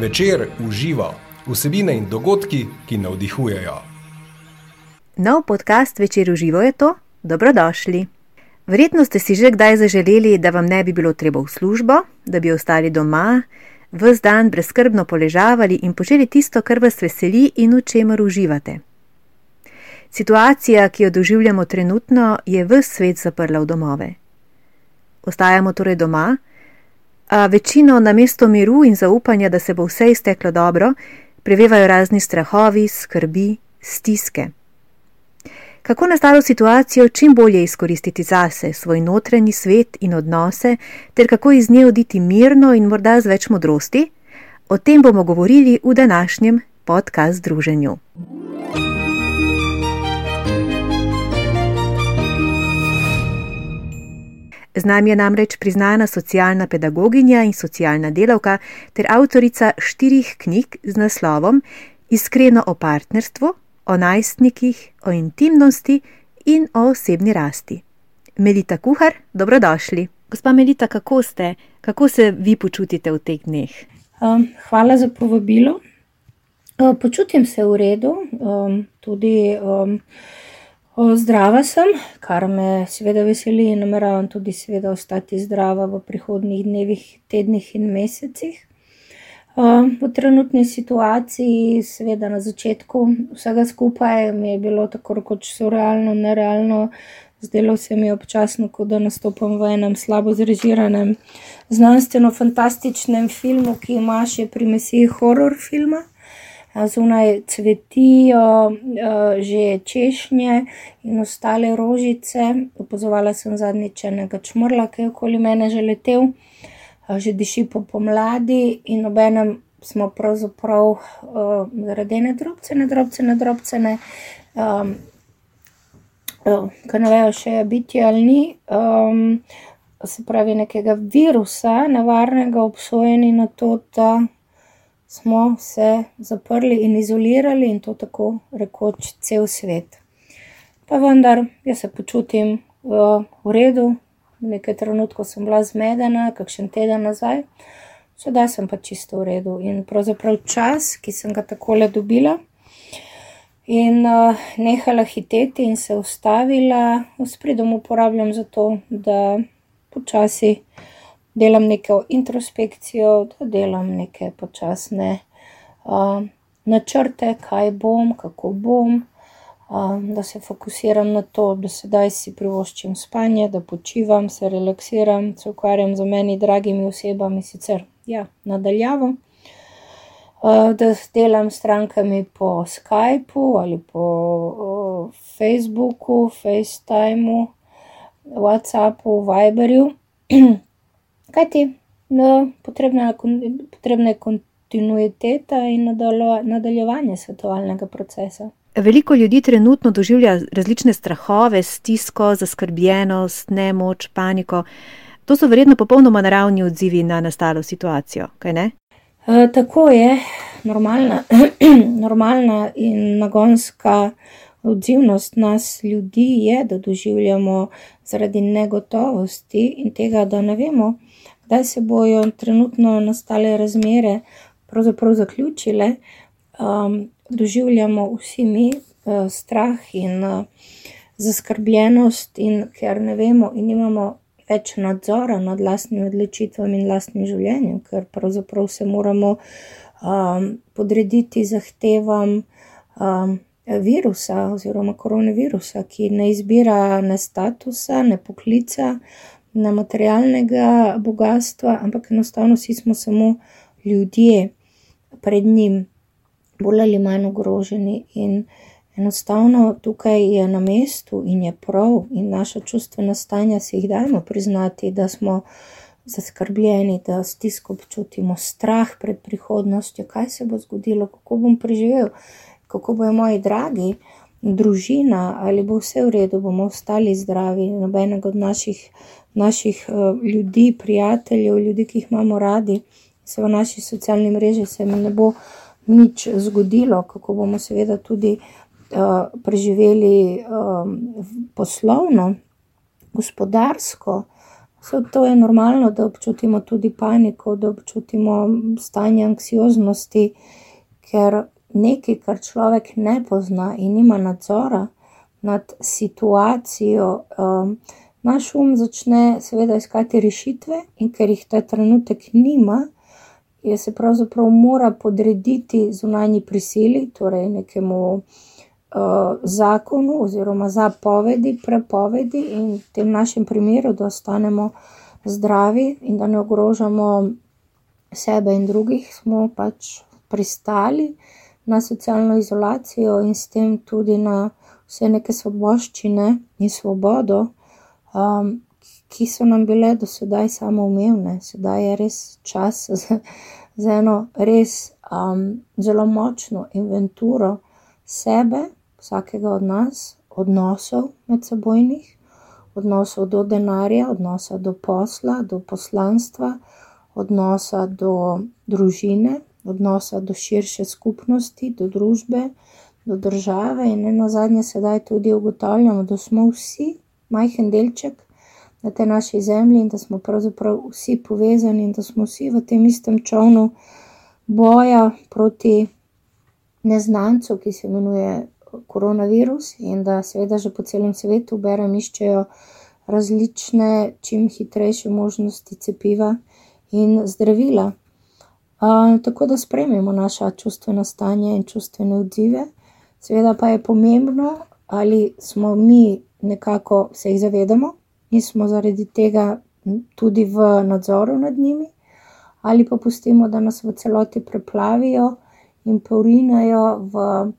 Večer uživa vsebine in dogodki, ki navdihujejo. Nov podcast Večer uživo je to, dobrodošli. Verjetno ste si že kdaj zaželeli, da vam ne bi bilo treba v službo, da bi ostali doma, vse dan brezkrbno poležavali in počeli tisto, kar vas veseli in v čemer uživate. Situacija, ki jo doživljamo trenutno, je vse svet zaprla v domove. Ostajamo torej doma, a večino na mesto miru in zaupanja, da se bo vse izteklo dobro, prevevajo razni strahovi, skrbi, stiske. Kako nastalo situacijo čim bolje izkoristiti zase, svoj notranji svet in odnose, ter kako iz nje oditi mirno in morda z več modrosti, o tem bomo govorili v današnjem podcast združenju. Z nami je namreč priznana socialna pedagoginja in socialna delavka ter avtorica štirih knjig z naslovom Iskreno o partnerstvu, o najstnikih, o intimnosti in o osebni rasti. Melita Kuhar, dobrodošli. Gospa Melita, kako ste, kako se vi počutite v teh dneh? Um, hvala za povabilo. Uh, počutim se v redu, um, tudi. Um, Zdrava sem, kar me seveda veseli in nameravam tudi seveda ostati zdrava v prihodnjih dnevih, tednih in mesecih. V trenutni situaciji, seveda na začetku vsega skupaj, mi je bilo tako rekoč surrealno, nerealno. Zdelo se mi je občasno, kot da nastopam v enem slabo zrežiranem, znanstveno-fantastičnem filmu, ki ima še primesi horor filma zunaj cvetijo že češnje in ostale rožice. Opozovala sem zadnjič enega čmrla, ki je okoli mene že letel, že diši po pomladi in obenem smo pravzaprav zaradi ene drobcene, drobcene, drobcene. Um, Kaj ne vejo, še biti ali ni, um, se pravi, nekega virusa, nevarnega, obsojeni na to, da smo se zaprli in izolirali, in to tako rekoč cel svet. Pa vendar, jaz se počutim uh, v redu, nekaj trenutkov sem bila zmedena, kakšen teden nazaj, sedaj sem pa čisto v redu. In pravzaprav čas, ki sem ga takole dobila. In uh, nehala hiteti in se ustavila, s pridom uporabljam za to, da počasi delam neko introspekcijo, da delam neke počasne uh, načrte, kaj bom, kako bom, uh, da se fokusiram na to, da sedaj si privoščim spanje, da počivam, se relaksiram, se ukvarjam z meni dragimi osebami, sicer ja, nadaljavo. Da delam s strankami po Skypu ali po Facebooku, FaceTimeu, WhatsAppu, Viberju. Kaj ti, no, potrebna, potrebna je kontinuiteta in nadaljevanje svetovalnega procesa. Veliko ljudi trenutno doživlja različne strahove, stisko, zaskrbljenost, nemoč, paniko. To so verjetno popolnoma naravni odzivi na nastalo situacijo, kaj ne? E, tako je, normalna, normalna in nagonska odzivnost nas ljudi je, da doživljamo zaradi negotovosti in tega, da ne vemo, kdaj se bojo trenutno nastale razmere pravzaprav zaključile, um, doživljamo vsi mi uh, strah in uh, zaskrbljenost, in ker ne vemo in imamo več nadzora nad lastnimi odločitvami in lastnim življenjem, ker pravzaprav se moramo um, podrediti zahtevam. Um, Virusa, oziroma koronavirusa, ki ne izbira ne statusa, ne poklica, ne materialnega bogatstva, ampak enostavno vsi smo samo ljudje pred njim, bolj ali manj ogroženi. In enostavno tukaj je na mestu in je prav, in naša čustvena stanja si jih dajmo priznati, da smo zaskrbljeni, da stisko občutimo, strah pred prihodnostjo, kaj se bo zgodilo, kako bom preživel, kako bojo moji dragi. Družina, ali bo vse v redu, bomo ostali zdravi, nobenega od naših naših uh, ljudi, prijateljev, ljudi, ki jih imamo radi, se v naši socialni mreži, se mi ne bo nič zgodilo, kako bomo seveda tudi uh, preživeli um, poslovno, gospodarsko, So, to je normalno, da občutimo tudi paniko, da občutimo stanje anksioznosti, ker nekaj, kar človek ne pozna in nima nadzora nad situacijo, um, naš um začne seveda iskati rešitve, in ker jih ta trenutek nima, je se pravzaprav mora podrediti zunanji prisili, torej nekemu uh, zakonu oziroma zapovedi, prepovedi in v tem našem primeru, da ostanemo zdravi in da ne ogrožamo sebe in drugih, smo pač pristali na socialno izolacijo in s tem tudi na vse neke svoboščine in svobodo, um, ki so nam bile do sedaj samoumevne. Sedaj je res čas za, za eno res um, zelo močno inventuro sebe, vsakega od nas, odnosov med sebojnih, odnosov do denarja, odnosa do posla, do poslanstva, odnosa do družine, odnosa do širše skupnosti, do družbe, do države in ne nazadnje sedaj tudi ugotavljamo, da smo vsi majhen delček na tej naši zemlji in da smo pravzaprav vsi povezani in da smo vsi v tem istem čovnu boja proti neznancu, ki se imenuje koronavirus in da seveda že po celem svetu berem iščejo različne, čim hitrejše možnosti cepiva in zdravila. Uh, tako da spremljamo naša čustvena stanja in čustvene odzive. Seveda pa je pomembno, ali smo mi nekako se jih zavedamo in smo zaradi tega tudi v nadzoru nad njimi, ali pa pustimo, da nas v celoti preplavijo in porinajo v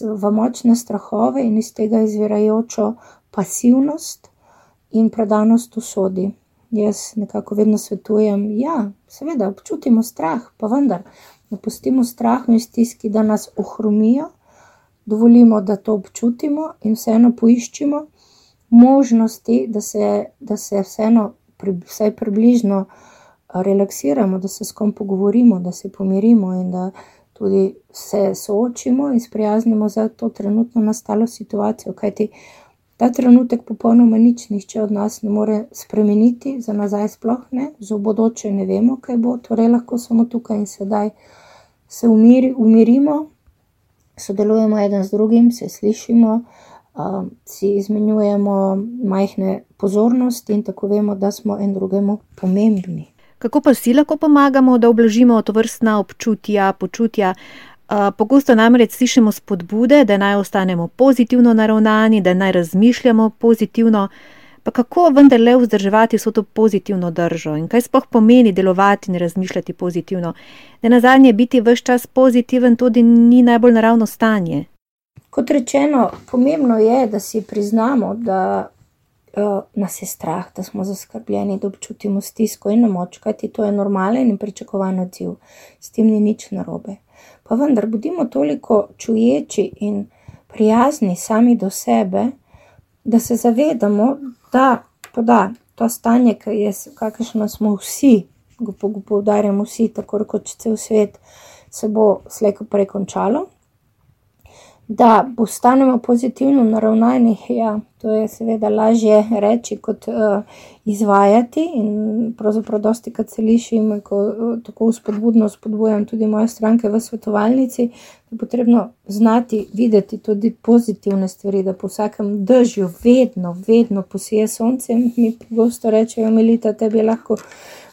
v močne strahove in iz tega izvirajočo pasivnost in predanost usodi. Jaz nekako vedno svetujem, da ja, seveda občutimo strah, pa vendar ne pustimo strahu in stiski, da nas ohromijo, dovolimo, da to občutimo in vseeno poiščimo možnosti, da se, da se vseeno pri, vsaj približno relaksiramo, da se s kom pogovorimo, da se pomirimo in da tudi se soočimo in sprijaznimo za to trenutno nastalo situacijo, kajti ta trenutek popolnoma nič nihče od nas ne more spremeniti, za nazaj sploh ne, za bodoče ne vemo, kaj bo, torej lahko samo tukaj in sedaj se umiri, umirimo, sodelujemo eden z drugim, se slišimo, uh, si izmenjujemo majhne pozornosti in tako vemo, da smo en drugemu pomembni. Kako pa si lahko pomagamo, da oblažimo to vrstna občutja, počutja? Pogosto namreč slišimo spodbude, da naj ostanemo pozitivno naravnani, da naj razmišljamo pozitivno. Pa kako vendarle vzdrževati vso to pozitivno držo in kaj sploh pomeni delovati in razmišljati pozitivno? Da na zadnje biti vse čas pozitiven tudi ni najbolj naravno stanje. Kot rečeno, pomembno je, da si priznamo, da uh, nas je strah, da smo zaskrbljeni, da občutimo stisko in nemoč, kajti to je normalen in pričakovan odziv, s tem ni nič narobe. Pa vendar, bodimo toliko čuječi in prijazni sami do sebe, da se zavedamo, da poda, to stanje, kakršno smo vsi, poudarjamo vsi, tako kot cel svet, se bo slejko prekončalo da postanemo pozitivno naravnani. Ja, to je seveda lažje reči, kot uh, izvajati. In pravzaprav, dosti krat se lišim, ko uh, tako spodbudno spodbujam tudi moje stranke v svetovalnici, je potrebno znati videti tudi pozitivne stvari, da po vsakem držju vedno, vedno posije sonce. Mi pogosto rečejo, milita, tebi lahko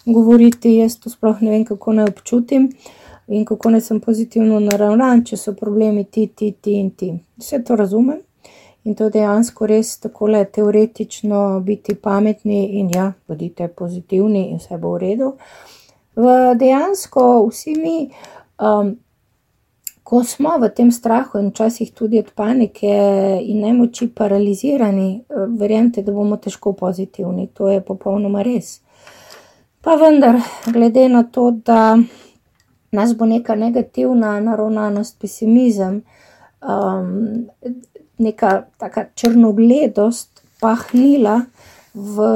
govoriti, jaz to sploh ne vem, kako naj občutim. Uh, in kako naj sem pozitivno naravnan, če so problemi ti, ti, ti in ti. Vse to razumem in to dejansko res tako le teoretično biti pametni in ja, bodite pozitivni in vse bo v redu. V dejansko vsi mi, um, ko smo v tem strahu in včasih tudi od panike in nemoči paralizirani, verjamete, da bomo težko pozitivni. To je popolnoma res. Pa vendar, glede na to, da nas bo neka negativna naravnanost, pesimizem, um, neka taka črnogledost pahnila v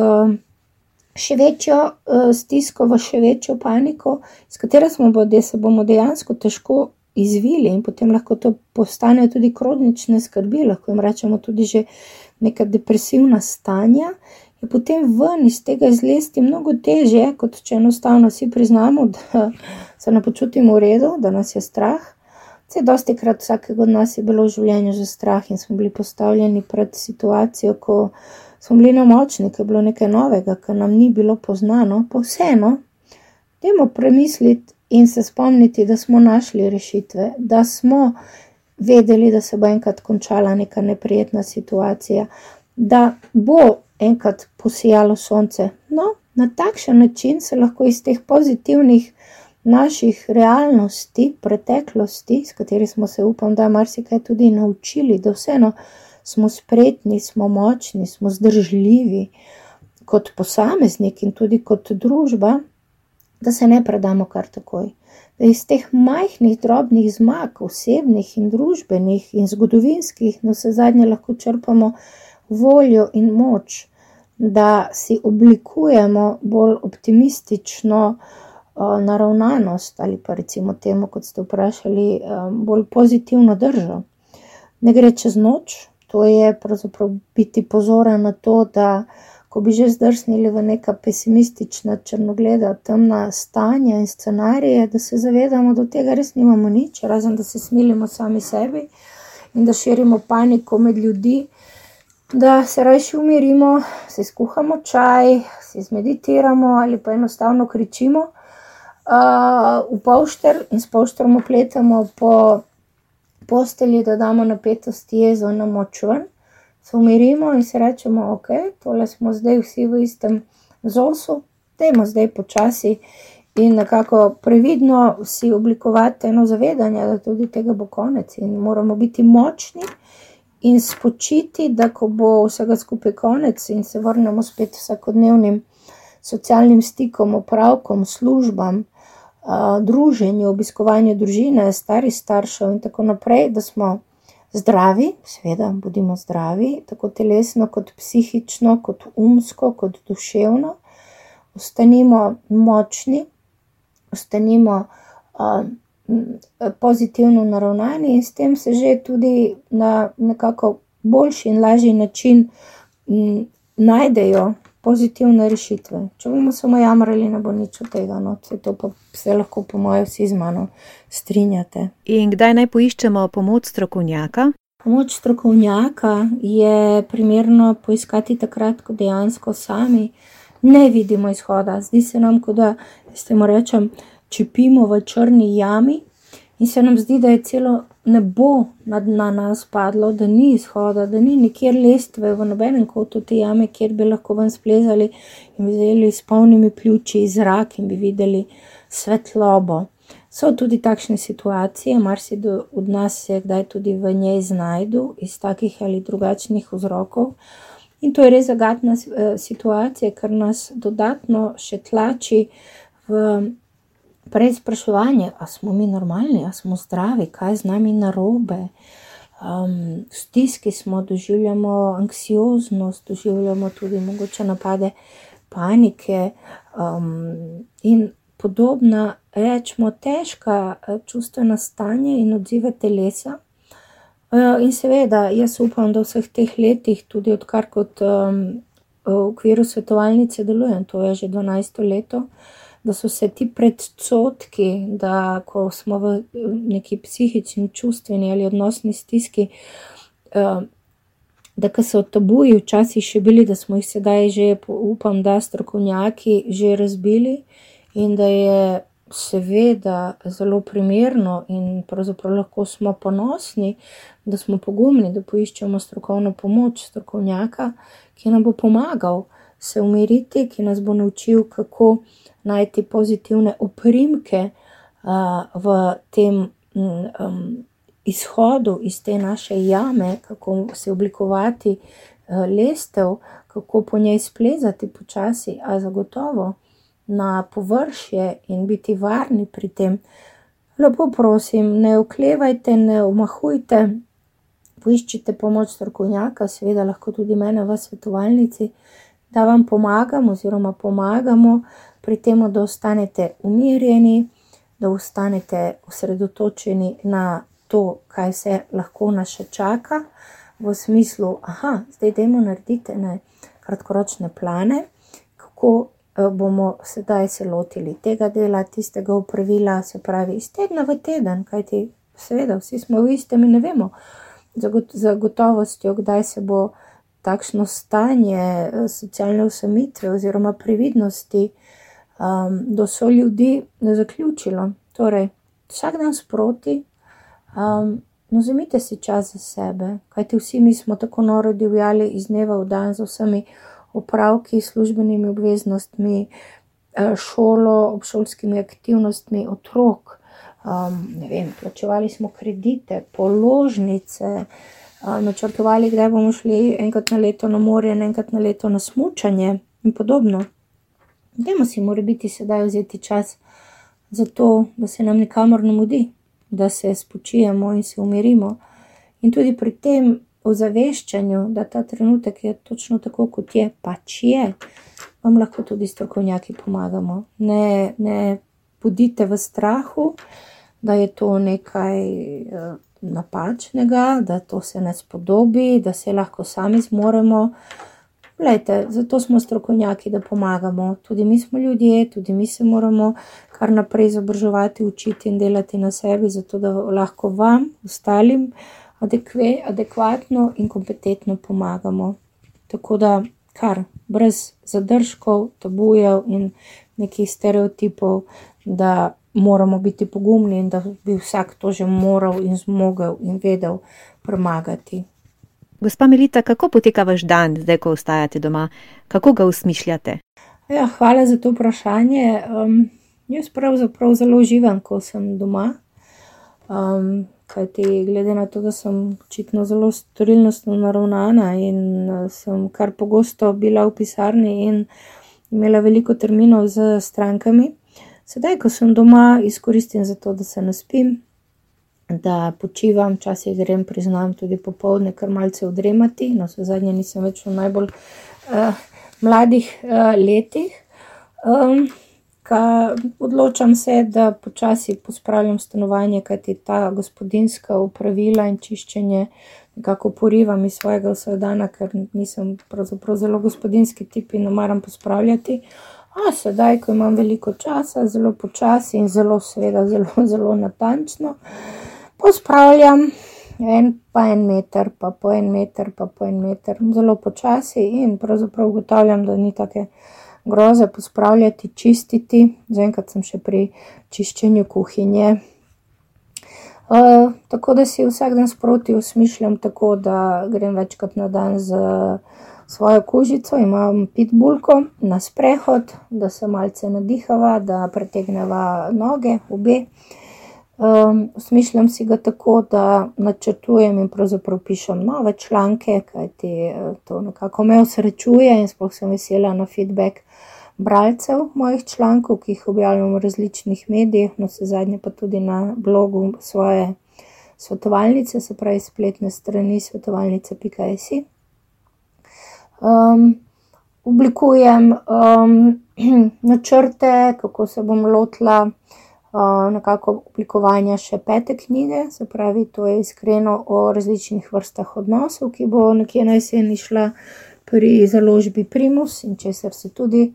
še večjo uh, stisko, v še večjo paniko, s katero smo bodi, se bomo dejansko težko izvili in potem lahko to postanejo tudi kronične skrbi, lahko jim rečemo tudi že neka depresivna stanja. Je potem ven iz tega izlesti mnogo težje, kot če enostavno si priznamo, da se ne počutimo v redu, da nas je strah. Vse dosti krat vsakega od nas je bilo v življenju že strah in smo bili postavljeni pred situacijo, ko smo bili na močni, ko je bilo nekaj novega, kar nam ni bilo poznano, pa vseeno, dajmo premisliti in se spomniti, da smo našli rešitve, da smo vedeli, da se bo enkrat končala neka neprijetna situacija, da bo enkrat posijalo sonce. No, na takšen način se lahko iz teh pozitivnih naših realnosti, preteklosti, s kateri smo se, upam, da marsikaj tudi naučili, da vseeno smo spretni, smo močni, smo zdržljivi kot posameznik in tudi kot družba, da se ne predamo kar takoj. Da iz teh majhnih, drobnih zmag, osebnih in družbenih in zgodovinskih, na vse zadnje lahko črpamo voljo in moč, da si oblikujemo bolj optimistično uh, naravnanost ali pa recimo temu, kot ste vprašali, um, bolj pozitivno držo. Ne gre čez noč, to je pravzaprav biti pozoren na to, da ko bi že zdrsnili v neka pesimistična, črnogleda, temna stanja in scenarije, da se zavedamo, da tega res nimamo nič, razen da se smilimo sami sebi in da širimo paniko med ljudi, da se rajši umirimo, si skuhamo čaj, si zmeditiramo ali pa enostavno kričimo uh, v pošter in s poštrom opletamo po postelji, da damo napetost jezo na moč ven. Se umirimo in si rečemo, ok, tole smo zdaj vsi v istem zosu, dajmo zdaj počasi. In nekako previdno si oblikovati eno zavedanje, da tudi tega bo konec in moramo biti močni in spočiti, da ko bo vsega skupaj konec in se vrnemo spet vsakodnevnim socialnim stikom, opravkom, službam, druženju, obiskovanju družine, starih staršev in tako naprej, da smo zdravi, seveda, bodimo zdravi, tako telesno, kot psihično, kot umsko, kot duševno. Ostanimo močni, ostanimo pozitivno naravnani in s tem se že tudi na nekako boljši in lažji način m, najdejo pozitivne rešitve. Če bomo samo jamrali, ne bo nič od tega, no, se to pa vse lahko, po mojem, vsi z mano strinjate. In kdaj naj poiščemo pomoč strokovnjaka? Pomoč strokovnjaka je primerno poiskati takrat, ko dejansko sami ne vidimo izhoda. Zdi se nam, kot da se mu rečem, čepimo v črni jami in se nam zdi, da je celo ne bo nad na nas padlo, da ni izhoda, da ni nikjer lestve v nobenem kotu te jame, kjer bi lahko ven splezali in vzeli s polnimi pljuči zrak in bi videli svetlobo. So tudi takšne situacije, marsikdo od nas se kdaj tudi v njej znajdu iz takih ali drugačnih vzrokov. In to je res zagatna eh, situacija, ker nas dodatno še tlači v prej spraševanje, ali smo mi normalni, ali smo zdravi, kaj z nami narobe. Um, stiski smo, doživljamo anksioznost, doživljamo tudi mogoče napade panike um, in podobna, rečemo, težka eh, čustvena stanja in odzive telesa. Uh, in seveda, jaz upam, da v vseh teh letih, tudi odkar kot um, v okviru svetovalnice delujem, to je že 12 leto, da so se ti predsotki, da ko smo v neki psihični, čustveni ali odnosni stiski, eh, da so tabuji včasih še bili, da smo jih sedaj že, upam, da strokovnjaki že razbili in da je seveda zelo primerno in pravzaprav lahko smo ponosni, da smo pogumni, da poiščemo strokovno pomoč strokovnjaka, ki nam bo pomagal se umiriti, ki nas bo naučil, kako najti pozitivne oprimke uh, v tem um, izhodu iz te naše jame, kako se oblikovati uh, lestev, kako po njej splezati počasi, a zagotovo na površje in biti varni pri tem. Lepo prosim, ne oklevajte, ne omahujte, poiščite pomoč strokovnjaka, seveda lahko tudi mene v svetovalnici, da vam pomagam oziroma pomagamo pri tem, da ostanete umirjeni, da ostanete osredotočeni na to, kaj se lahko nas še čaka, v smislu, ah, zdaj dajmo narediti, ne, kratkoročne plane, kako eh, bomo sedaj se lotili tega dela, tistega upravila, se pravi iz tedna v teden, kajti seveda vsi smo v istem in ne vemo za gotovostjo, kdaj se bo takšno stanje eh, socialne usamitve oziroma previdnosti um, do so ljudi zaključilo. Torej, vsak dan sproti, um, no, vzemite si čas za sebe, kajti vsi mi smo tako noro divjali iz dneva v dan z vsemi opravki, službenimi obveznostmi, eh, šolo, obšolskimi aktivnostmi, otrok. Um, ne vem, plačevali smo kredite, položnice, uh, načrtovali, kdaj bomo šli enkrat na leto na morje, enkrat na leto na smučanje in podobno. Dajmo si, mora biti sedaj vzeti čas za to, da se nam nikamor ne mudi, da se spočijemo in se umirimo. In tudi pri tem ozaveščanju, da ta trenutek je točno tako, kot je, pač je, vam lahko tudi strokovnjaki pomagamo. Ne, ne bodite v strahu, da je to nekaj uh, napačnega, da to se ne spodobi, da se lahko sami zmoremo. Lejte, zato smo strokovnjaki, da pomagamo. Tudi mi smo ljudje, tudi mi se moramo kar naprej izobraževati, učiti in delati na sebi, zato da lahko vam, ostalim, adekve, adekvatno in kompetentno pomagamo. Tako da kar brez zadržkov, tabujev in nekih stereotipov, da moramo biti pogumni in da bi vsak to že moral in zmogel in vedel premagati. Gospa Melita, kako poteka vaš dan, zdaj, ko ostajate doma, kako ga usmišljate? Ja, hvala za to vprašanje. Um, jaz pravzaprav zelo uživam, ko sem doma. Um, kajti, glede na to, da sem očitno zelo storilnostno naravnana in uh, sem kar pogosto bila v pisarni in imela veliko terminov z strankami, sedaj, ko sem doma, izkoristim za to, da se naspim, da počivam, včasih grem, priznam, tudi popoldne, kar malce odremati, no, vse zadnje nisem več v najbolj uh, mladih uh, letih. Um, ka, odločam se, da počasi pospravljam stanovanje, kajti ta gospodinska upravila in čiščenje nekako porivam iz svojega vsakdana, ker nisem pravzaprav zelo gospodinski tip in ne maram pospravljati. A sedaj, ko imam veliko časa, zelo počasi in zelo, seveda, zelo, zelo natančno, pospravljam en pa en meter, pa po en meter, pa po en meter, zelo počasi in pravzaprav ugotavljam, da ni tako groze pospravljati, čistiti. Zaenkrat sem še pri čiščenju kuhinje. Uh, tako da si vsak dan sproti usmišljam, tako da grem večkrat na dan z svojo kožico, imam pitbulko na sprehod, da se malce nadihava, da pretegneva noge, obe. Um, usmišljam si ga tako, da načrtujem in pravzaprav pišem nove članke, kajti to nekako me osrečuje in sploh sem vesela na feedback bralcev mojih člankov, ki jih objavljam v različnih medijih, no se zadnje pa tudi na blogu svoje svetovalnice, se pravi spletne strani svetovalnice.si. Um, oblikujem um, načrte, kako se bom lotila nekako oblikovanja še pete knjige, se pravi, to je iskreno o različnih vrstah odnosov, ki bo nekje na jeseni šla pri založbi Primus in česar se tudi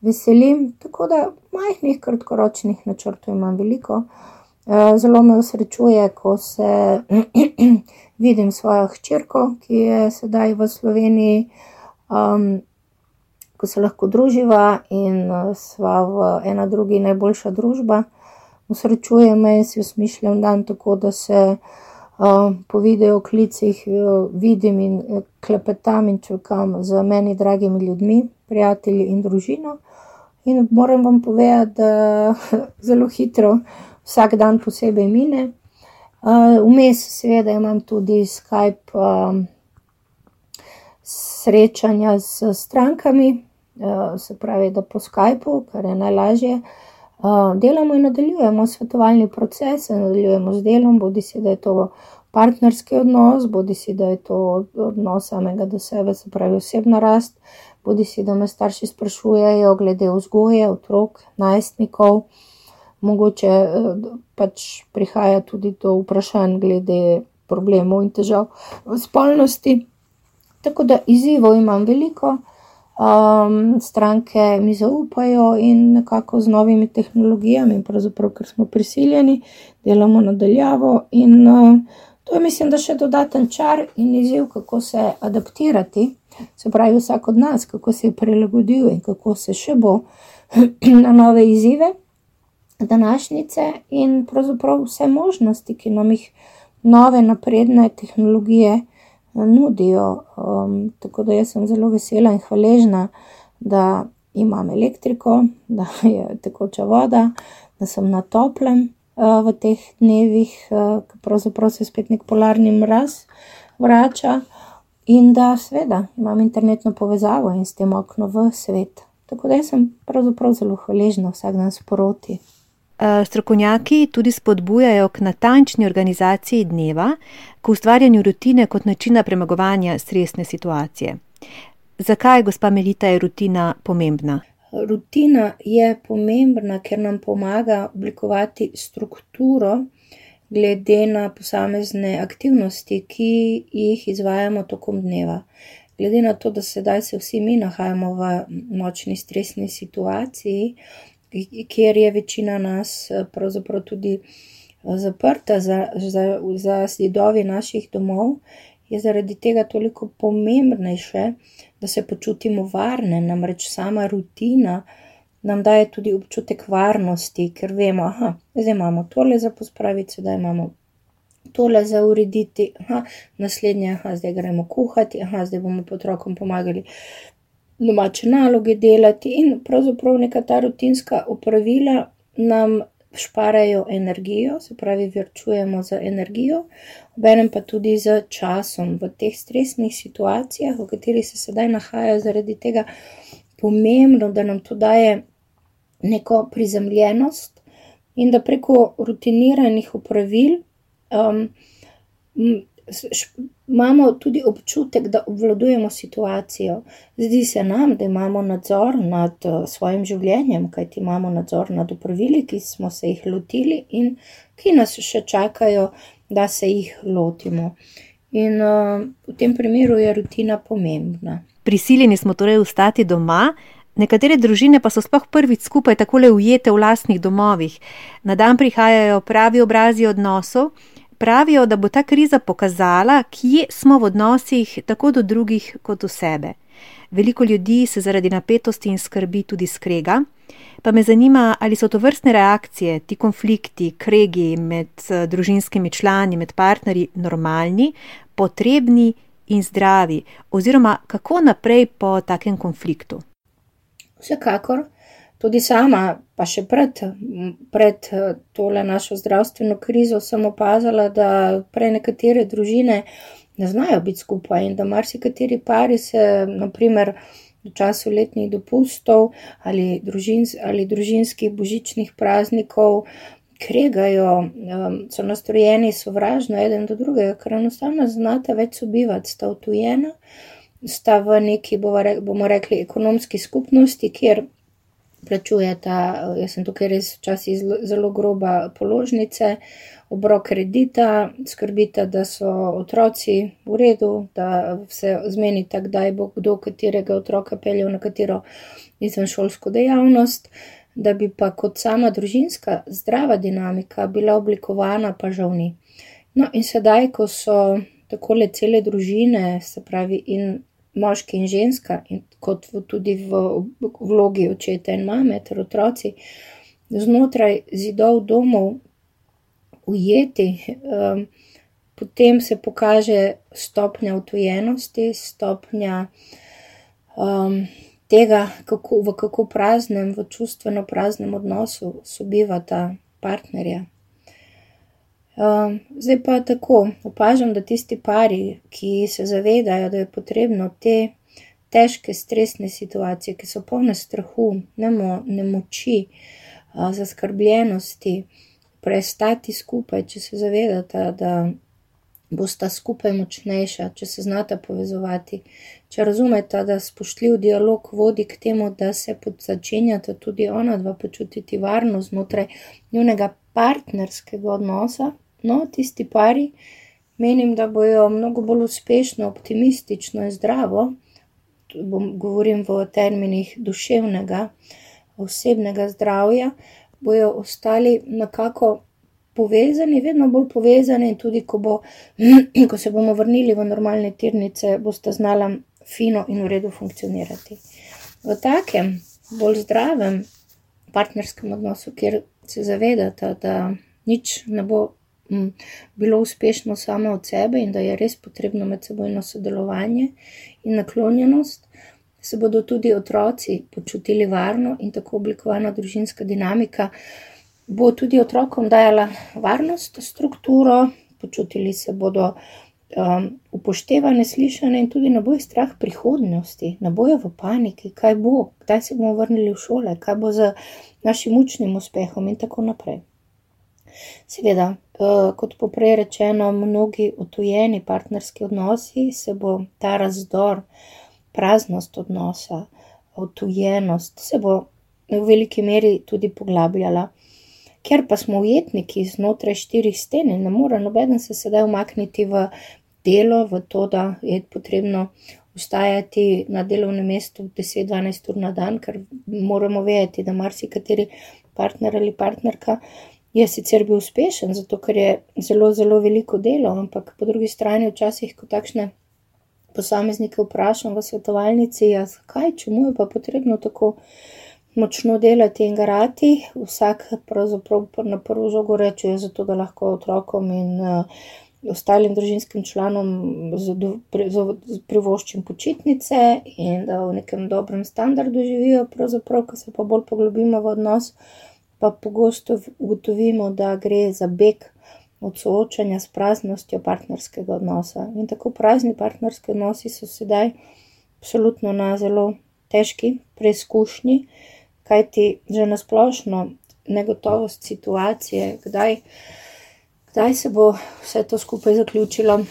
veselim. Tako da majhnih kratkoročnih načrtov imam veliko. Zelo me usrečuje, ko se vidim svojo hčerko, ki je sedaj v Sloveniji, um, ko se lahko druživa in sva v ena drugi najboljša družba. Usrečuje me si usmišljam dan tako, da se uh, po video klicih vidim in klepetam in čakam z meni dragimi ljudmi, prijatelji in družino. In moram vam povedati, da zelo hitro vsak dan posebej mine. Vmes, uh, seveda, imam tudi Skype um, srečanja s strankami, uh, se pravi, da po Skypu, kar je najlažje. Uh, delamo in nadaljujemo svetovalni proces, nadaljujemo z delom, bodi si, da je to partnerski odnos, bodi si, da je to odnos samega do sebe, se pravi osebna rast, bodi si, da me starši sprašujejo glede vzgoje otrok, najstnikov, mogoče eh, pač prihaja tudi do vprašanj glede problemov in težav v spolnosti. Tako da izzivov imam veliko, Um, stranke mi zaupajo in nekako z novimi tehnologijami, pravzaprav, ker smo prisiljeni, delamo nadaljavo. In uh, to je, mislim, da še dodaten čar in izziv, kako se adaptirati, se pravi, vsak od nas, kako se je prilagodil in kako se še bo na nove izzive današnjice in pravzaprav vse možnosti, ki nam jih nove napredne tehnologije eh, nudijo. Um, tako da jaz sem zelo vesela in hvaležna, da imam elektriko, da je tekoča voda, da sem na toplem uh, v teh dnevih, uh, ko pravzaprav se spet nek polarni mraz vrača. In da, seveda, imam internetno povezavo in s tem okno v svet. Tako da sem pravzaprav zelo hvaležna vsak dan sproti. Eh, strokovnjaki tudi spodbujajo k natančni organizaciji dneva, k ustvarjanju rutine kot načina premagovanja stresne situacije. Zakaj, gospa Melita, je rutina pomembna? Rutina je pomembna, ker nam pomaga oblikovati strukturo glede na posamezne aktivnosti, ki jih izvajamo tokom dneva. Glede na to, da sedaj se vsi mi nahajamo v močni stresni situaciji, kjer je večina nas eh, pravzaprav tudi eh, zaprta za, za, za zidovi naših domov, je zaradi tega toliko pomembnejše, da se počutimo varne, namreč sama rutina nam daje tudi občutek varnosti, ker vemo, da zdaj imamo tole za pospraviti, da imamo. Tole za urediti, aha, naslednje, aha, zdaj gremo kuhati, aha, zdaj bomo otrokom pomagali domače naloge delati, in pravzaprav neka ta rutinska opravila nam šparajo energijo, se pravi, vrčujemo za energijo, obenem pa tudi z časom v teh stresnih situacijah, v katerih se sedaj nahajajo, zaradi tega pomembno, da nam to daje neko prizemljenost in da preko rutiniranih opravil. Um, imamo tudi občutek, da obvladujemo situacijo. Zdi se nam, da imamo nadzor nad uh, svojim življenjem, kajti imamo nadzor nad upravili, ki smo se jih lotili in ki nas še čakajo, da se jih lotimo. In uh, v tem primeru je rutina pomembna. Prisiljeni smo torej ostati doma. Nekatere družine pa so sploh prvič skupaj tako ujete v lastnih domovih. Na dan prihajajo pravi obrazi odnosov, pravijo, da bo ta kriza pokazala, kje smo v odnosih tako do drugih kot do sebe. Veliko ljudi se zaradi napetosti in skrbi tudi skrega. Pa me zanima, ali so to vrstne reakcije, ti konflikti, kregi med eh, družinskimi člani, med partnerji normalni, potrebni in zdravi, oziroma kako naprej po takem konfliktu. Vsekakor tudi sama, pa še pred, pred tole našo zdravstveno krizo, sem opazila, da prej nekatere družine ne znajo biti skupaj in da marsikateri pari se, naprimer, v času letnih dopustov ali, družins, ali družinskih božičnih praznikov. Kregajo, um, so nastrojeni sovražno eden do drugega, ker enostavno znata več sobivati, sta utujena, sta v neki, bomo rekli, ekonomski skupnosti, kjer plačujeta, jaz sem tukaj res včasih zelo groba položnice, obrok kredita, skrbita, da so otroci v redu, da se zmenita, kdaj bo kdo katerega otroka peljal na katero izvenšolsko dejavnost, da bi pa kot sama družinska zdrava dinamika bila oblikovana, pa žal ni. No in sedaj, ko so takole cele družine, se pravi in moški in ženska, in kot v, tudi v vlogi očeta in mame ter otroci, znotraj zidov domov ujeti, um, potem se pokaže stopnja utojenosti, stopnja um, tega, kako, v kako praznem, v čustveno praznem odnosu sobivata partnerja. Um, zdaj pa tako, opažam, da tisti pari, ki se zavedajo, da je potrebno te težke stresne situacije, ki so polne strahu, nemo, nemoči, uh, zaskrbljenosti, prestati skupaj, če se zavedata, da bosta skupaj močnejša, če se znata povezovati, če razumeta, da spoštljiv dialog vodi k temu, da se začenjata tudi ona dva počutiti varno znotraj njunega partnerskega odnosa, No, tisti pari, menim, da bojo mnogo bolj uspešno, optimistično in zdravo bom, govorim v terminih duševnega, osebnega zdravja, bojo ostali nekako povezani, vedno bolj povezani, in tudi ko, bo, ko se bomo vrnili v normalne tirnice, boste znali fino in v redu funkcionirati. V takem, bolj zdravem partnerskem odnosu, kjer se zavedate, da nič ne bo bilo uspešno samo od sebe in da je res potrebno medsebojno sodelovanje in naklonjenost, se bodo tudi otroci počutili varno in tako oblikovana družinska dinamika bo tudi otrokom dajala varnost, strukturo, počutili se bodo um, upoštevane, slišane in tudi ne bojo strah prihodnosti, ne bojo v paniki, kaj bo, kdaj se bomo vrnili v šole, kaj bo z našim učnim uspehom in tako naprej. Seveda, uh, kot poprej rečeno, mnogi otujeni partnerski odnosi se bo ta razdor, praznost odnosa, otujenost se bo v veliki meri tudi poglabljala. Ker pa smo ujetniki znotraj štirih sten in ne more noben se sedaj umakniti v delo, v to, da je potrebno ustajati na delovnem mestu 10-12 ur na dan, ker moramo vedeti, da marsikateri partner ali partnerka je sicer bil uspešen, zato ker je zelo, zelo veliko delo, ampak po drugi strani včasih, ko takšne posameznike vprašam v svetovalnici, ja, zakaj, čemu je pa potrebno tako močno delati in garati. Vsak pravzaprav na prvo žogo reče, zato da lahko otrokom in uh, ostalim družinskim članom privoščim počitnice in da v nekem dobrem standardu živijo, pravzaprav, ko se pa bolj poglobimo v odnos, pa pogosto ugotovimo, da gre za beg od soočanja s praznostjo partnerskega odnosa. In tako prazni partnerski odnosi so sedaj absolutno na zelo težki preizkušnji kajti že na splošno negotovost situacije, kdaj, kdaj se bo vse to skupaj zaključilo,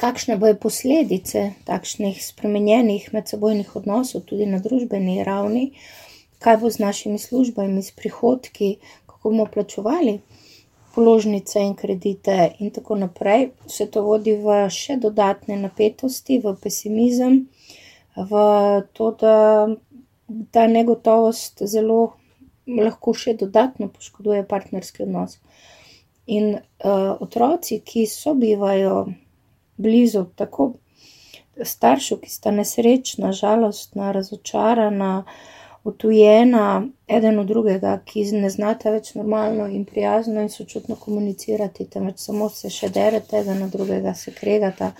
kakšne bojo posledice takšnih spremenjenih medsebojnih odnosov, tudi na družbeni ravni, kaj bo z našimi službami, s prihodki, kako bomo plačevali. Položnice in kredite, in tako naprej, vse to vodi v še dodatne napetosti, v pesimizem, v to, da ta negotovost zelo lahko še dodatno poškoduje partnerski odnos. In uh, otroci, ki sobivajo blizu tako staršev, ki sta nesrečna, žalostna, razočarana, utujena, eden od drugega, ki ne znata več normalno in prijazno in sočutno komunicirati, temveč samo se še derete, eden od drugega se kregata.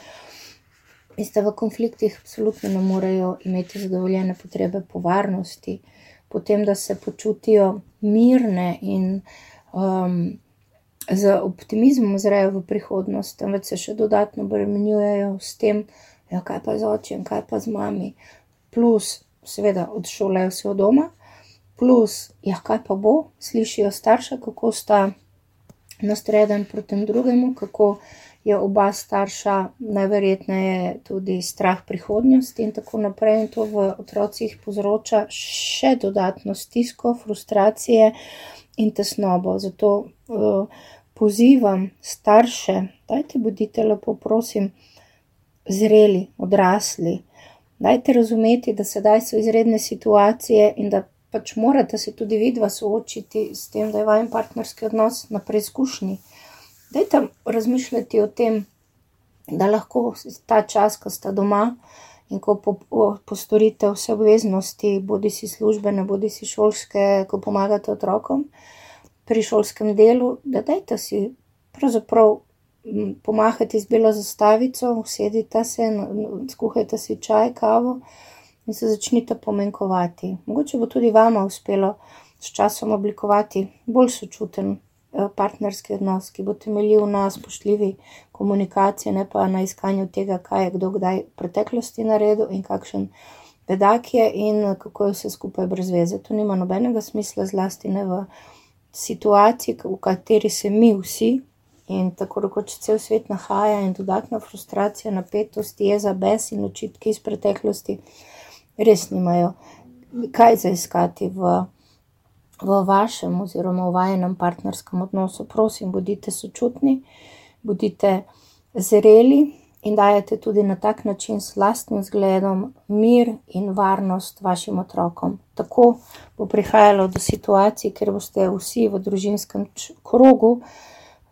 In sta v konfliktih, absolutno ne morejo imeti zadovoljene potrebe po varnosti, potem, da se počutijo mirne in um, z optimizmom zrejo v prihodnost, temveč se še dodatno bremenjujejo s tem, ja, kaj pa z očem, kaj pa z mami, plus, seveda, odšolajo se od doma, plus, ja, kaj pa bo, slišijo starša, kako sta nastreden proti drugemu, kako je oba starša najverjetneje tudi strah prihodnosti in tako naprej, in to v otrocih povzroča še dodatno stisko, frustracije in tesnobo. Zato uh, pozivam starše, dajte bodite lepo, prosim, zreli, odrasli. Dajte razumeti, da sedaj so izredne situacije in da pač morate se tudi vidva soočiti s tem, da je vajen partnerski odnos na preizkušnji. Dajte razmišljati o tem, da lahko ta čas, ko ste doma in ko postorite vse obveznosti, bodi si službene, bodi si šolske, ko pomagate otrokom pri šolskem delu, da dajte si pravzaprav pomahati z belo zastavico, usedite se, skuhajte si čaj, kavo in se začnite pomenkovati. Mogoče bo tudi vama uspelo s časom oblikovati bolj sočuten Eh, partnerski odnos, ki bo temeljil na spoštljivi komunikaciji, ne pa na iskanju tega, kaj je kdo kdaj v preteklosti naredil in kakšen bedak je in kako je vse skupaj brez veze. To nima nobenega smisla, zlasti ne v situaciji, v kateri se mi vsi in tako rekoč cel svet nahaja in dodatna frustracija, napetost, jeza, bes in očitki iz preteklosti res nimajo kaj zaiskati v v vašem oziroma v vajenem partnerskem odnosu. Prosim, bodite sočutni, bodite zreli in dajete tudi na tak način s lastnim zgledom mir in varnost vašim otrokom. Tako bo prihajalo do situacij, ker boste vsi v družinskem krogu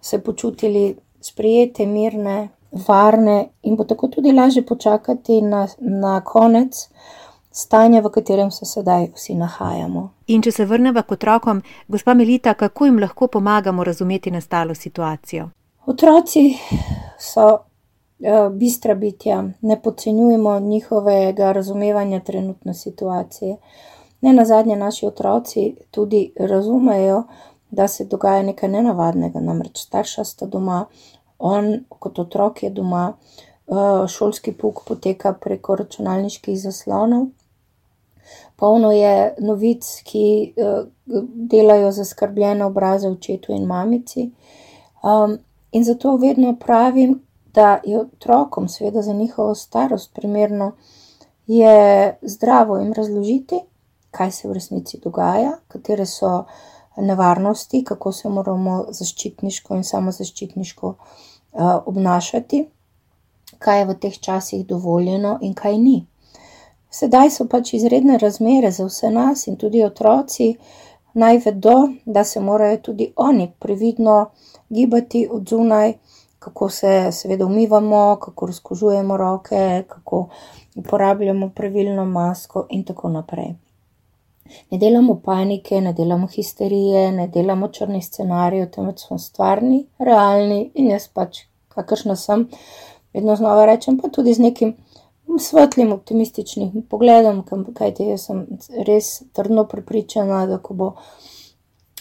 se počutili sprijete, mirne, varne in bo tako tudi lažje počakati na, na konec stanja, v katerem se sedaj vsi nahajamo. In če se vrnemo k otrokom, gospa Melita, kako jim lahko pomagamo razumeti nastalo situacijo? Otroci so Eh, bistra bitja, ne podcenjujemo njihovega razumevanja trenutne situacije. Ne na zadnje, naši otroci tudi razumejo, da se dogaja nekaj nenavadnega, namreč starša sta doma, on kot otrok je doma, eh, šolski puk poteka preko računalniških zaslonov. Polno je novic, ki eh, delajo zaskrbljene obraze očetu in mamici. Um, in zato vedno pravim, da je otrokom, seveda za njihovo starost, primerno je zdravo jim razložiti, kaj se v resnici dogaja, katere so nevarnosti, kako se moramo zaščitniško in samozaščitniško uh, obnašati, kaj je v teh časih dovoljeno in kaj ni. Sedaj so pač izredne razmere za vse nas in tudi otroci naj vedo, da se morajo tudi oni previdno gibati od zunaj kako se seveda umivamo, kako razkožujemo roke, kako uporabljamo pravilno masko in tako naprej. Ne delamo panike, ne delamo histerije, ne delamo črnih scenarijev, temveč smo stvarni, realni in jaz pač, kakršna sem, vedno znova rečem, pa tudi z nekim svetlim, optimističnim pogledom, kajti jaz sem res trdno prepričana, da ko, bo,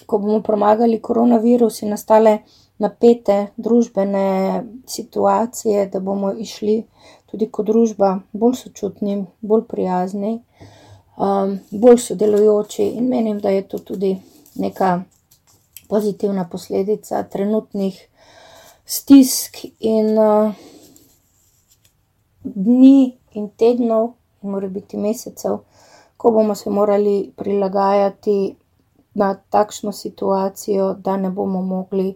ko bomo premagali koronavirus in nastale napete družbene situacije, da bomo išli tudi kot družba bolj sočutni, bolj prijazni, um, bolj sodelujoči in menim, da je to tudi neka pozitivna posledica trenutnih stisk in uh, dni in tednov in mora biti mesecev, ko bomo se morali prilagajati na takšno situacijo, da ne bomo mogli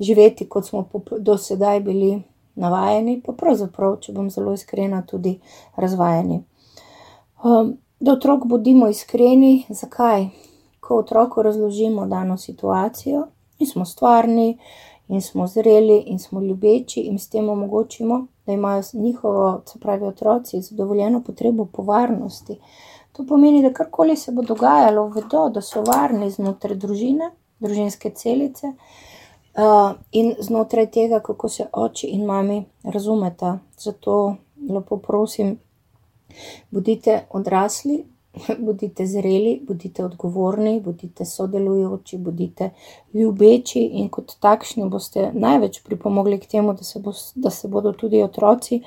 živeti, kot smo do sedaj bili navajeni, pa pravzaprav, če bom zelo iskrena, tudi razvajeni. Um, do otrok bodimo iskreni, zakaj? Ko otroku razložimo dano situacijo in smo stvarni, in smo zreli, in smo ljubeči, in s tem omogočimo, da imajo njihovo, se pravi, otroci, zadovoljeno potrebo po varnosti. To pomeni, da karkoli se bo dogajalo, vedo, da so varni znotraj družine, družinske celice in znotraj tega, kako se oči in mami razumeta. Zato lepo prosim, bodite odrasli, bodite zreli, bodite odgovorni, bodite sodelujoči, bodite ljubeči in kot takšni boste največ pripomogli k temu, da se, bo, da se bodo tudi otroci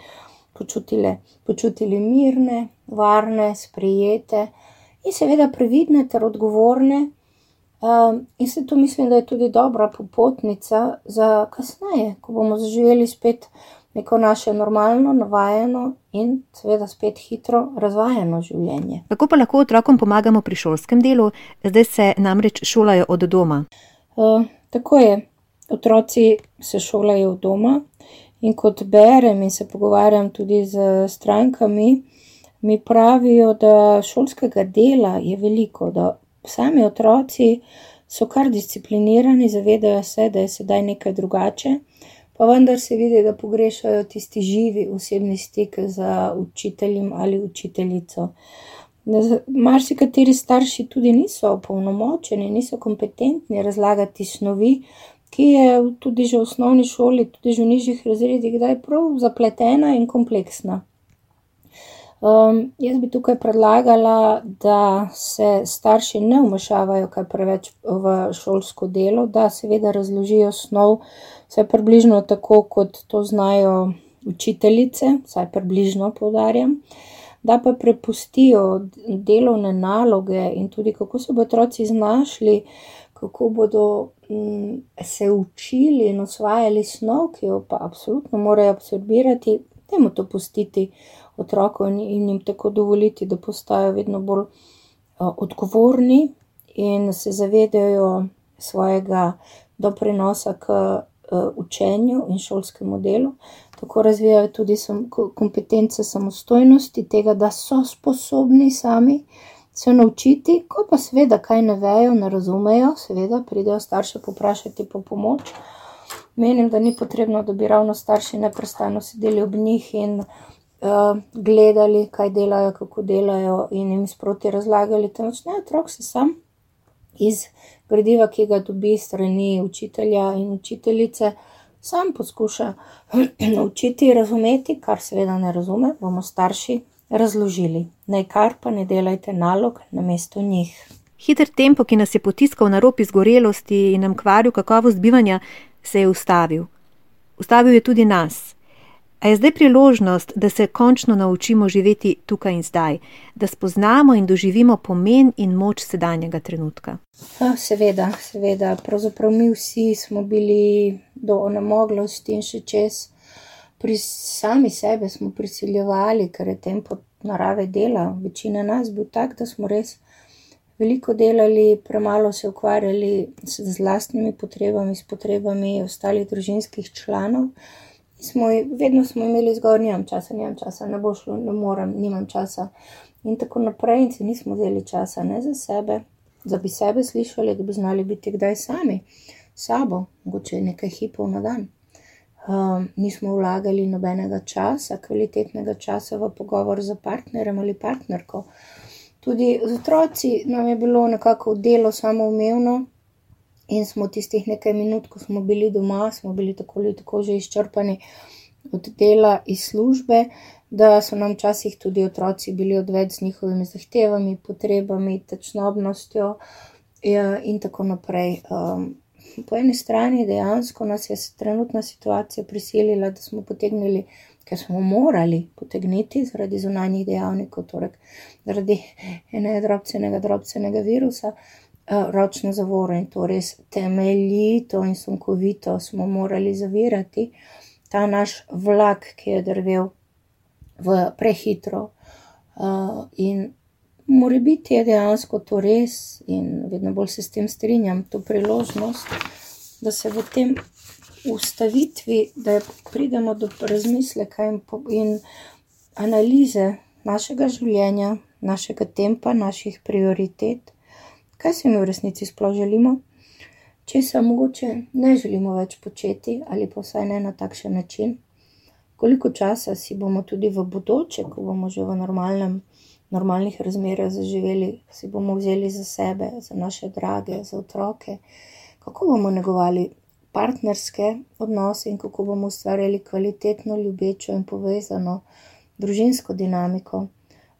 počutile, počutili mirne, varne, sprijete in seveda previdne ter odgovorne. Um, in se to mislim, da je tudi dobra popotnica za kasneje, ko bomo zaživeli spet neko naše normalno, navajeno in seveda spet hitro razvajeno življenje. Kako pa lahko otrokom pomagamo pri šolskem delu, zdaj se namreč šolajo od doma? Uh, tako je, otroci se šolajo od doma in kot berem in se pogovarjam tudi z strankami, mi pravijo, da šolskega dela je veliko, da sami otroci so kar disciplinirani, zavedajo se, da je sedaj nekaj drugače, pa vendar se vidi, da pogrešajo tisti živi osebni stik z učiteljem ali učiteljico. Marsikateri starši tudi niso opolnomočeni, niso kompetentni razlagati snovi, ki je tudi že v osnovni šoli, tudi že v nižjih razredih, da je prav zapletena in kompleksna. Um, jaz bi tukaj predlagala, da se starši ne vmešavajo kaj preveč v šolsko delo, da seveda razložijo snov, vse približno tako, kot to znajo učiteljice, vsaj približno poudarjam, da pa prepustijo delovne naloge in tudi kako se bodo otroci znašli, kako bodo um, se učili in osvajali snov, ki jo pa absolutno morajo absorbirati, temu to pustiti otrokom in, in jim tako dovoliti, da postajajo vedno bolj uh, odgovorni in se zavedajo svojega doprinosa k učenju in šolskemu delu. tako razvijajo tudi sam, kompetence samostojnosti, tega, da so sposobni sami se naučiti, ko pa seveda kaj ne vejo, ne razumejo, seveda pridejo starše poprašati po pomoč. Menim, da ni potrebno, da bi ravno starši neprestano sedeli ob njih in uh, gledali, kaj delajo, kako delajo in jim sproti razlagali, temveč ne, otrok se sam iz gradiva, ki ga dobi strani učitelja in učiteljice, sam poskuša naučiti razumeti, kar seveda ne razume, bomo starši razložili. Naj kar pa ne delajte nalog na mesto njih. Hiter tempo, ki nas je potiskal na rob izgorelosti in nam kvaril kakovost bivanja, se je ustavil. Ustavil je tudi nas. A je zdaj priložnost, da se končno naučimo živeti tukaj in zdaj, da spoznamo in doživimo pomen in moč sedanjega trenutka? Seveda, seveda. Pravzaprav mi vsi smo bili do onemoglosti in še čez. Pri sami sebi smo prisiljevali, ker je tempo narave dela. Večina nas bil tak, da smo res veliko delali, premalo se ukvarjali z vlastnimi potrebami, s potrebami ostalih družinskih članov smo, vedno smo imeli zgor, nimam časa, nimam časa, ne bo šlo, ne morem, nimam časa. In tako naprej, in si nismo vzeli časa ne za sebe, da bi sebe slišali, da bi znali biti kdaj sami, sabo, mogoče nekaj hipov na dan. Um, nismo vlagali nobenega časa, kvalitetnega časa v pogovor z partnerjem ali partnerko. Tudi z otroci nam je bilo nekako delo samoumevno, in smo tistih nekaj minut, ko smo bili doma, smo bili tako ali tako že izčrpani od dela iz službe, da so nam včasih tudi otroci bili odveč z njihovimi zahtevami, potrebami, tečnobnostjo ja, in tako naprej. Um, po eni strani dejansko nas je trenutna situacija prisilila, da smo potegnili. Ker smo morali potegniti zaradi zunanjih dejavnikov, torej zaradi enega drobcenega, drobcenega virusa, ročne zavore in to res temeljito in sunkovito smo morali zavirati ta naš vlak, ki je drvel v prehitro. Uh, in mora biti je dejansko to res, in vedno bolj se s tem strinjam, to priložnost, da se v tem ustavitvi, da pridemo do razmisleka in, in analize našega življenja, našega tempa, naših prioritet kaj si mi v resnici sploh želimo, če se mogoče ne želimo več početi ali pa vsaj ne na takšen način, koliko časa si bomo tudi v bodoče, ko bomo že v normalnem, normalnih razmerah zaživeli, si bomo vzeli za sebe, za naše drage, za otroke, kako bomo negovali partnerske odnose in kako bomo ustvarjali kvalitetno, ljubečo in povezano družinsko dinamiko.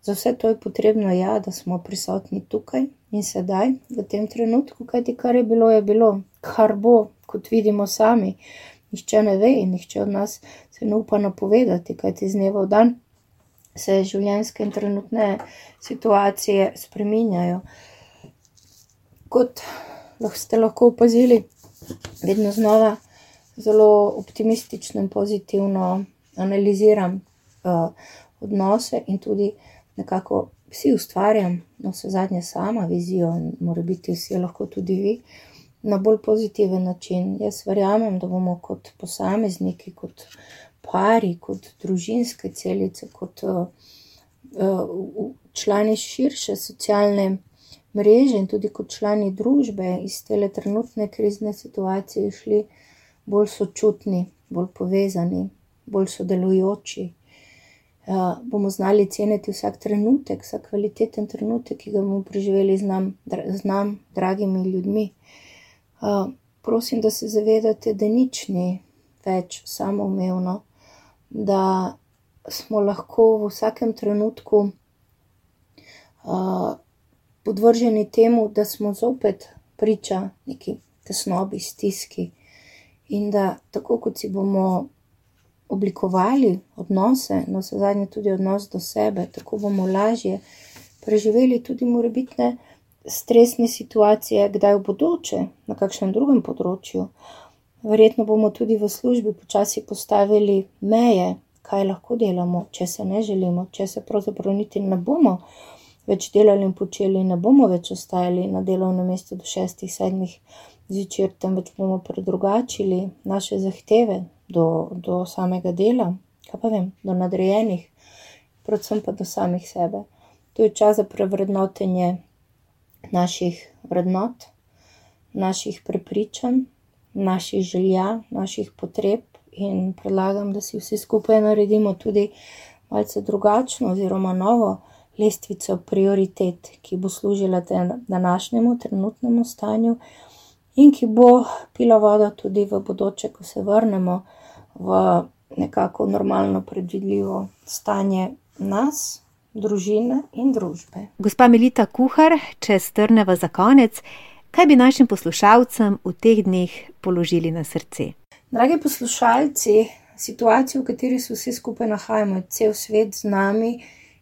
Za vse to je potrebno, ja, da smo prisotni tukaj in sedaj, v tem trenutku, kajti kar je bilo, je bilo, kar bo, kot vidimo sami. Nihče ne ve in nihče od nas se ne upa napovedati, kajti z dneva v dan se življenjske in trenutne situacije spreminjajo. Kot ste lahko opazili, vedno znova zelo optimistično in pozitivno analiziram uh, odnose in tudi nekako vsi ustvarjam, no vse zadnje sama vizijo in mora biti vsi lahko tudi vi na bolj pozitiven način. Jaz verjamem, da bomo kot posamezniki, kot pari, kot družinske celice, kot uh, uh, člani širše socialne mreže in tudi kot člani družbe iz te trenutne krizne situacije šli bolj sočutni, bolj povezani, bolj sodelujoči bomo znali ceniti vsak trenutek, vsak kvaliteten trenutek, ki ga bomo preživeli z nam, z nam dragimi ljudmi. Uh, prosim, da se zavedate, da nič ni več samoumevno, da smo lahko v vsakem trenutku uh, podvrženi temu, da smo zopet priča neki tesnobi, stiski. In da tako kot si bomo oblikovali odnose, no vse zadnje tudi odnos do sebe, tako bomo lažje preživeli tudi morebitne stresne situacije, kdaj v bodoče, na kakšnem drugem področju. Verjetno bomo tudi v službi počasi postavili meje, kaj lahko delamo, če se ne želimo, če se pravzaprav niti ne bomo več delali in počeli, ne bomo več ostajali na delovnem mestu do šestih, sedmih zvečer, temveč bomo predrugačili naše zahteve, do, do samega dela, kaj pa vem, do nadrejenih, predvsem pa do samih sebe. To je čas za prevrednotenje naših vrednot, naših prepričanj, naših želja, naših potreb, in predlagam, da si vsi skupaj naredimo tudi malce drugačno oziroma novo lestvico prioritet, ki bo služila današnjemu trenutnemu stanju in ki bo pila vodo tudi v bodoče, ko se vrnemo v nekako normalno, predvidljivo stanje nas, družine in družbe. Gospa Melita Kuhar, če strneva za konec, kaj bi našim poslušalcem v teh dneh položili na srce? Dragi poslušalci, situacija, v kateri se vsi skupaj nahajamo, cel svet z nami,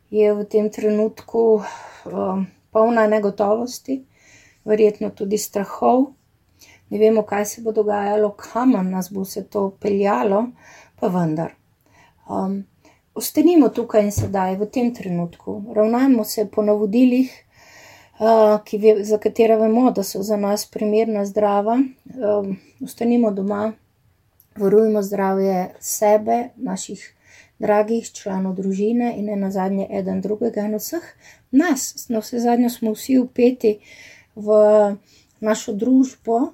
je v tem trenutku um, polna negotovosti, verjetno tudi strahov. Ne vemo, kaj se bo dogajalo, kam nas bo se to peljalo, pa vendar. Um, ostanimo tukaj in sedaj, v tem trenutku, ravnajmo se po navodilih, uh, ve, za katera vemo, da so za nas primerna, zdrava. Um, ostanimo doma, varujmo zdravje sebe, naših dragih članov družine in ne nazadnje eden drugega in vseh nas. Na vse zadnje smo vsi upeti v našo družbo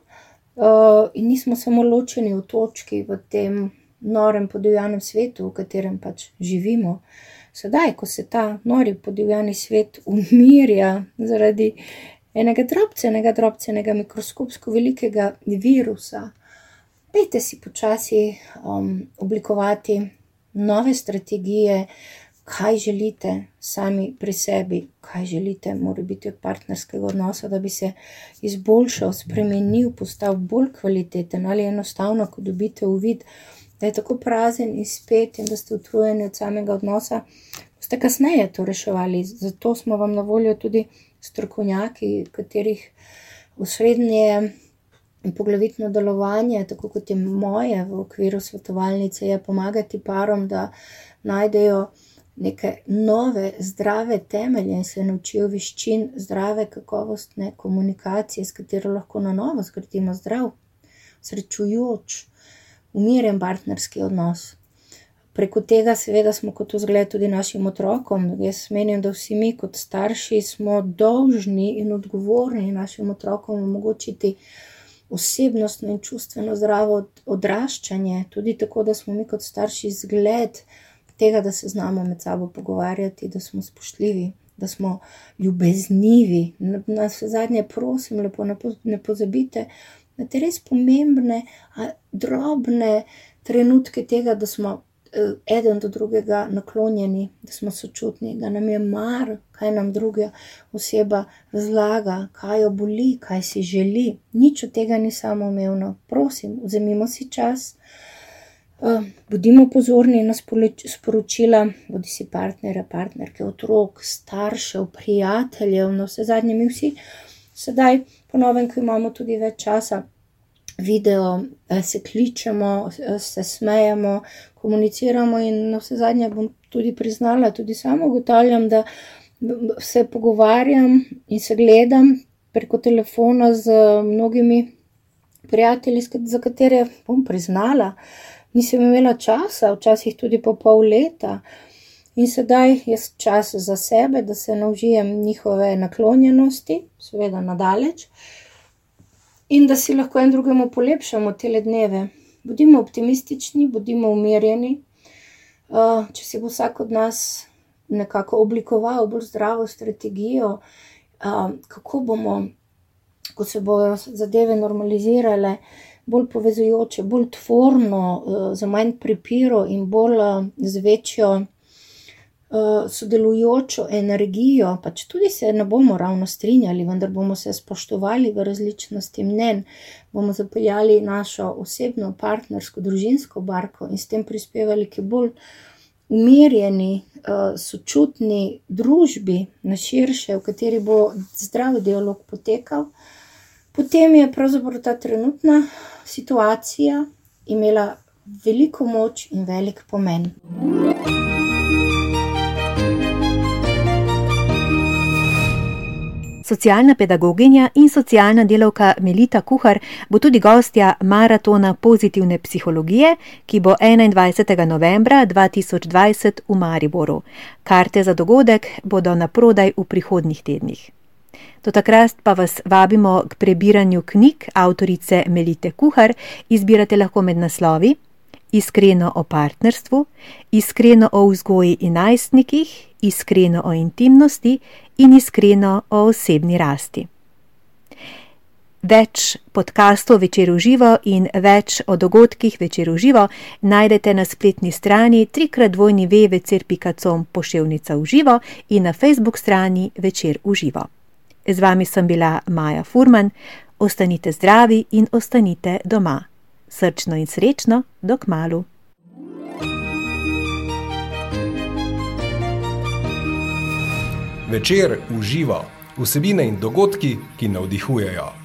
in nismo samo ločeni v točki v tem norem podivjanem svetu, v katerem pač živimo. Sedaj, ko se ta nori podivjani svet umirja zaradi enega drobcenega, drobcenega mikroskopsko velikega virusa, pejte si počasi um, oblikovati nove strategije, kaj želite sami pri sebi, kaj želite, mora biti od partnerskega odnosa, da bi se izboljšal, spremenil, postal bolj kvaliteten ali enostavno, ko dobite uvid, da je tako prazen in spet in da ste utrujeni od samega odnosa, boste kasneje to reševali. Zato smo vam na voljo tudi strokovnjaki, katerih osrednje In poglavitno delovanje, tako kot je moje v okviru svetovalnice, je pomagati parom, da najdejo neke nove, zdrave temelje in se naučijo veščin zdrave, kakovostne komunikacije, s katero lahko na novo zgradimo zdrav, srečujoč, umirjen partnerski odnos. Preko tega, seveda, smo kot vzgled tudi našim otrokom. Jaz menim, da vsi mi, kot starši, smo dolžni in odgovorni našim otrokom omogočiti osebnostno in čustveno zdravo odraščanje, tudi tako, da smo mi kot starši zgled tega, da se znamo med sabo pogovarjati, da smo spoštljivi, da smo ljubeznivi. Na vse zadnje, prosim, lepo ne pozabite na te res pomembne, drobne trenutke tega, da smo Eh, eden do drugega naklonjeni, da smo sočutni, da nam je mar, kaj nam druga oseba razlaga, kaj jo boli, kaj si želi. Nič od tega ni samoumevno. Prosim, vzemimo si čas, bodimo pozorni na sporočila, bodi si partnere, partnerke, otrok, staršev, prijateljev, no vse zadnje mi vsi. Sedaj, ponovem, ko imamo tudi več časa, video, eh, se kličemo, eh, se smejemo, komuniciramo in na vse zadnje bom tudi priznala, tudi samo ugotavljam, da se pogovarjam in se gledam preko telefona z mnogimi prijatelji, za katere bom priznala, nisem imela časa, včasih tudi po pol leta. In sedaj je čas za sebe, da se naužijem njihove naklonjenosti, seveda nadaleč, in da si lahko en drugemu polepšamo te dneve. Bodimo optimistični, bodimo umirjeni. Če si bo vsak od nas nekako oblikoval bolj zdravo strategijo, kako bomo, ko se bodo zadeve normalizirale, bolj povezujoče, bolj tvorno, uh, za manj prepiro in bolj z večjo. Eh, sodelujočo energijo, pač tudi se ne bomo ravno strinjali, vendar bomo se spoštovali v različnosti mnen, bomo zapeljali našo osebno, partnersko, družinsko barko in s tem prispevali k bolj umirjeni, eh, sočutni družbi na širše, v kateri bo zdrav dialog potekal. Potem je pravzaprav ta trenutna situacija imela veliko moč in velik pomen. Socialna pedagoginja in socialna delavka Melita Kuhar bo tudi gostja maratona pozitivne psihologije, ki bo 21. novembra 2020 v Mariboru. Karte za dogodek bodo na prodaj v prihodnjih tednih. Do takrat pa vas vabimo k prebiranju knjig avtorice Melite Kuhar, izbirate lahko med naslovi Iskreno o partnerstvu, Iskreno o vzgoji in najstnikih, Iskreno o intimnosti in Iskreno o osebni rasti. Več podkastov večer v živo in več o dogodkih večer v živo najdete na spletni strani trikratvojni www.com poševnica v živo in na facebook strani večer v živo. Z vami sem bila Maja Furman, ostanite zdravi in ostanite doma. Srčno in srečno, dok malu. Večer uživa vsebine in dogodki, ki navdihujejo.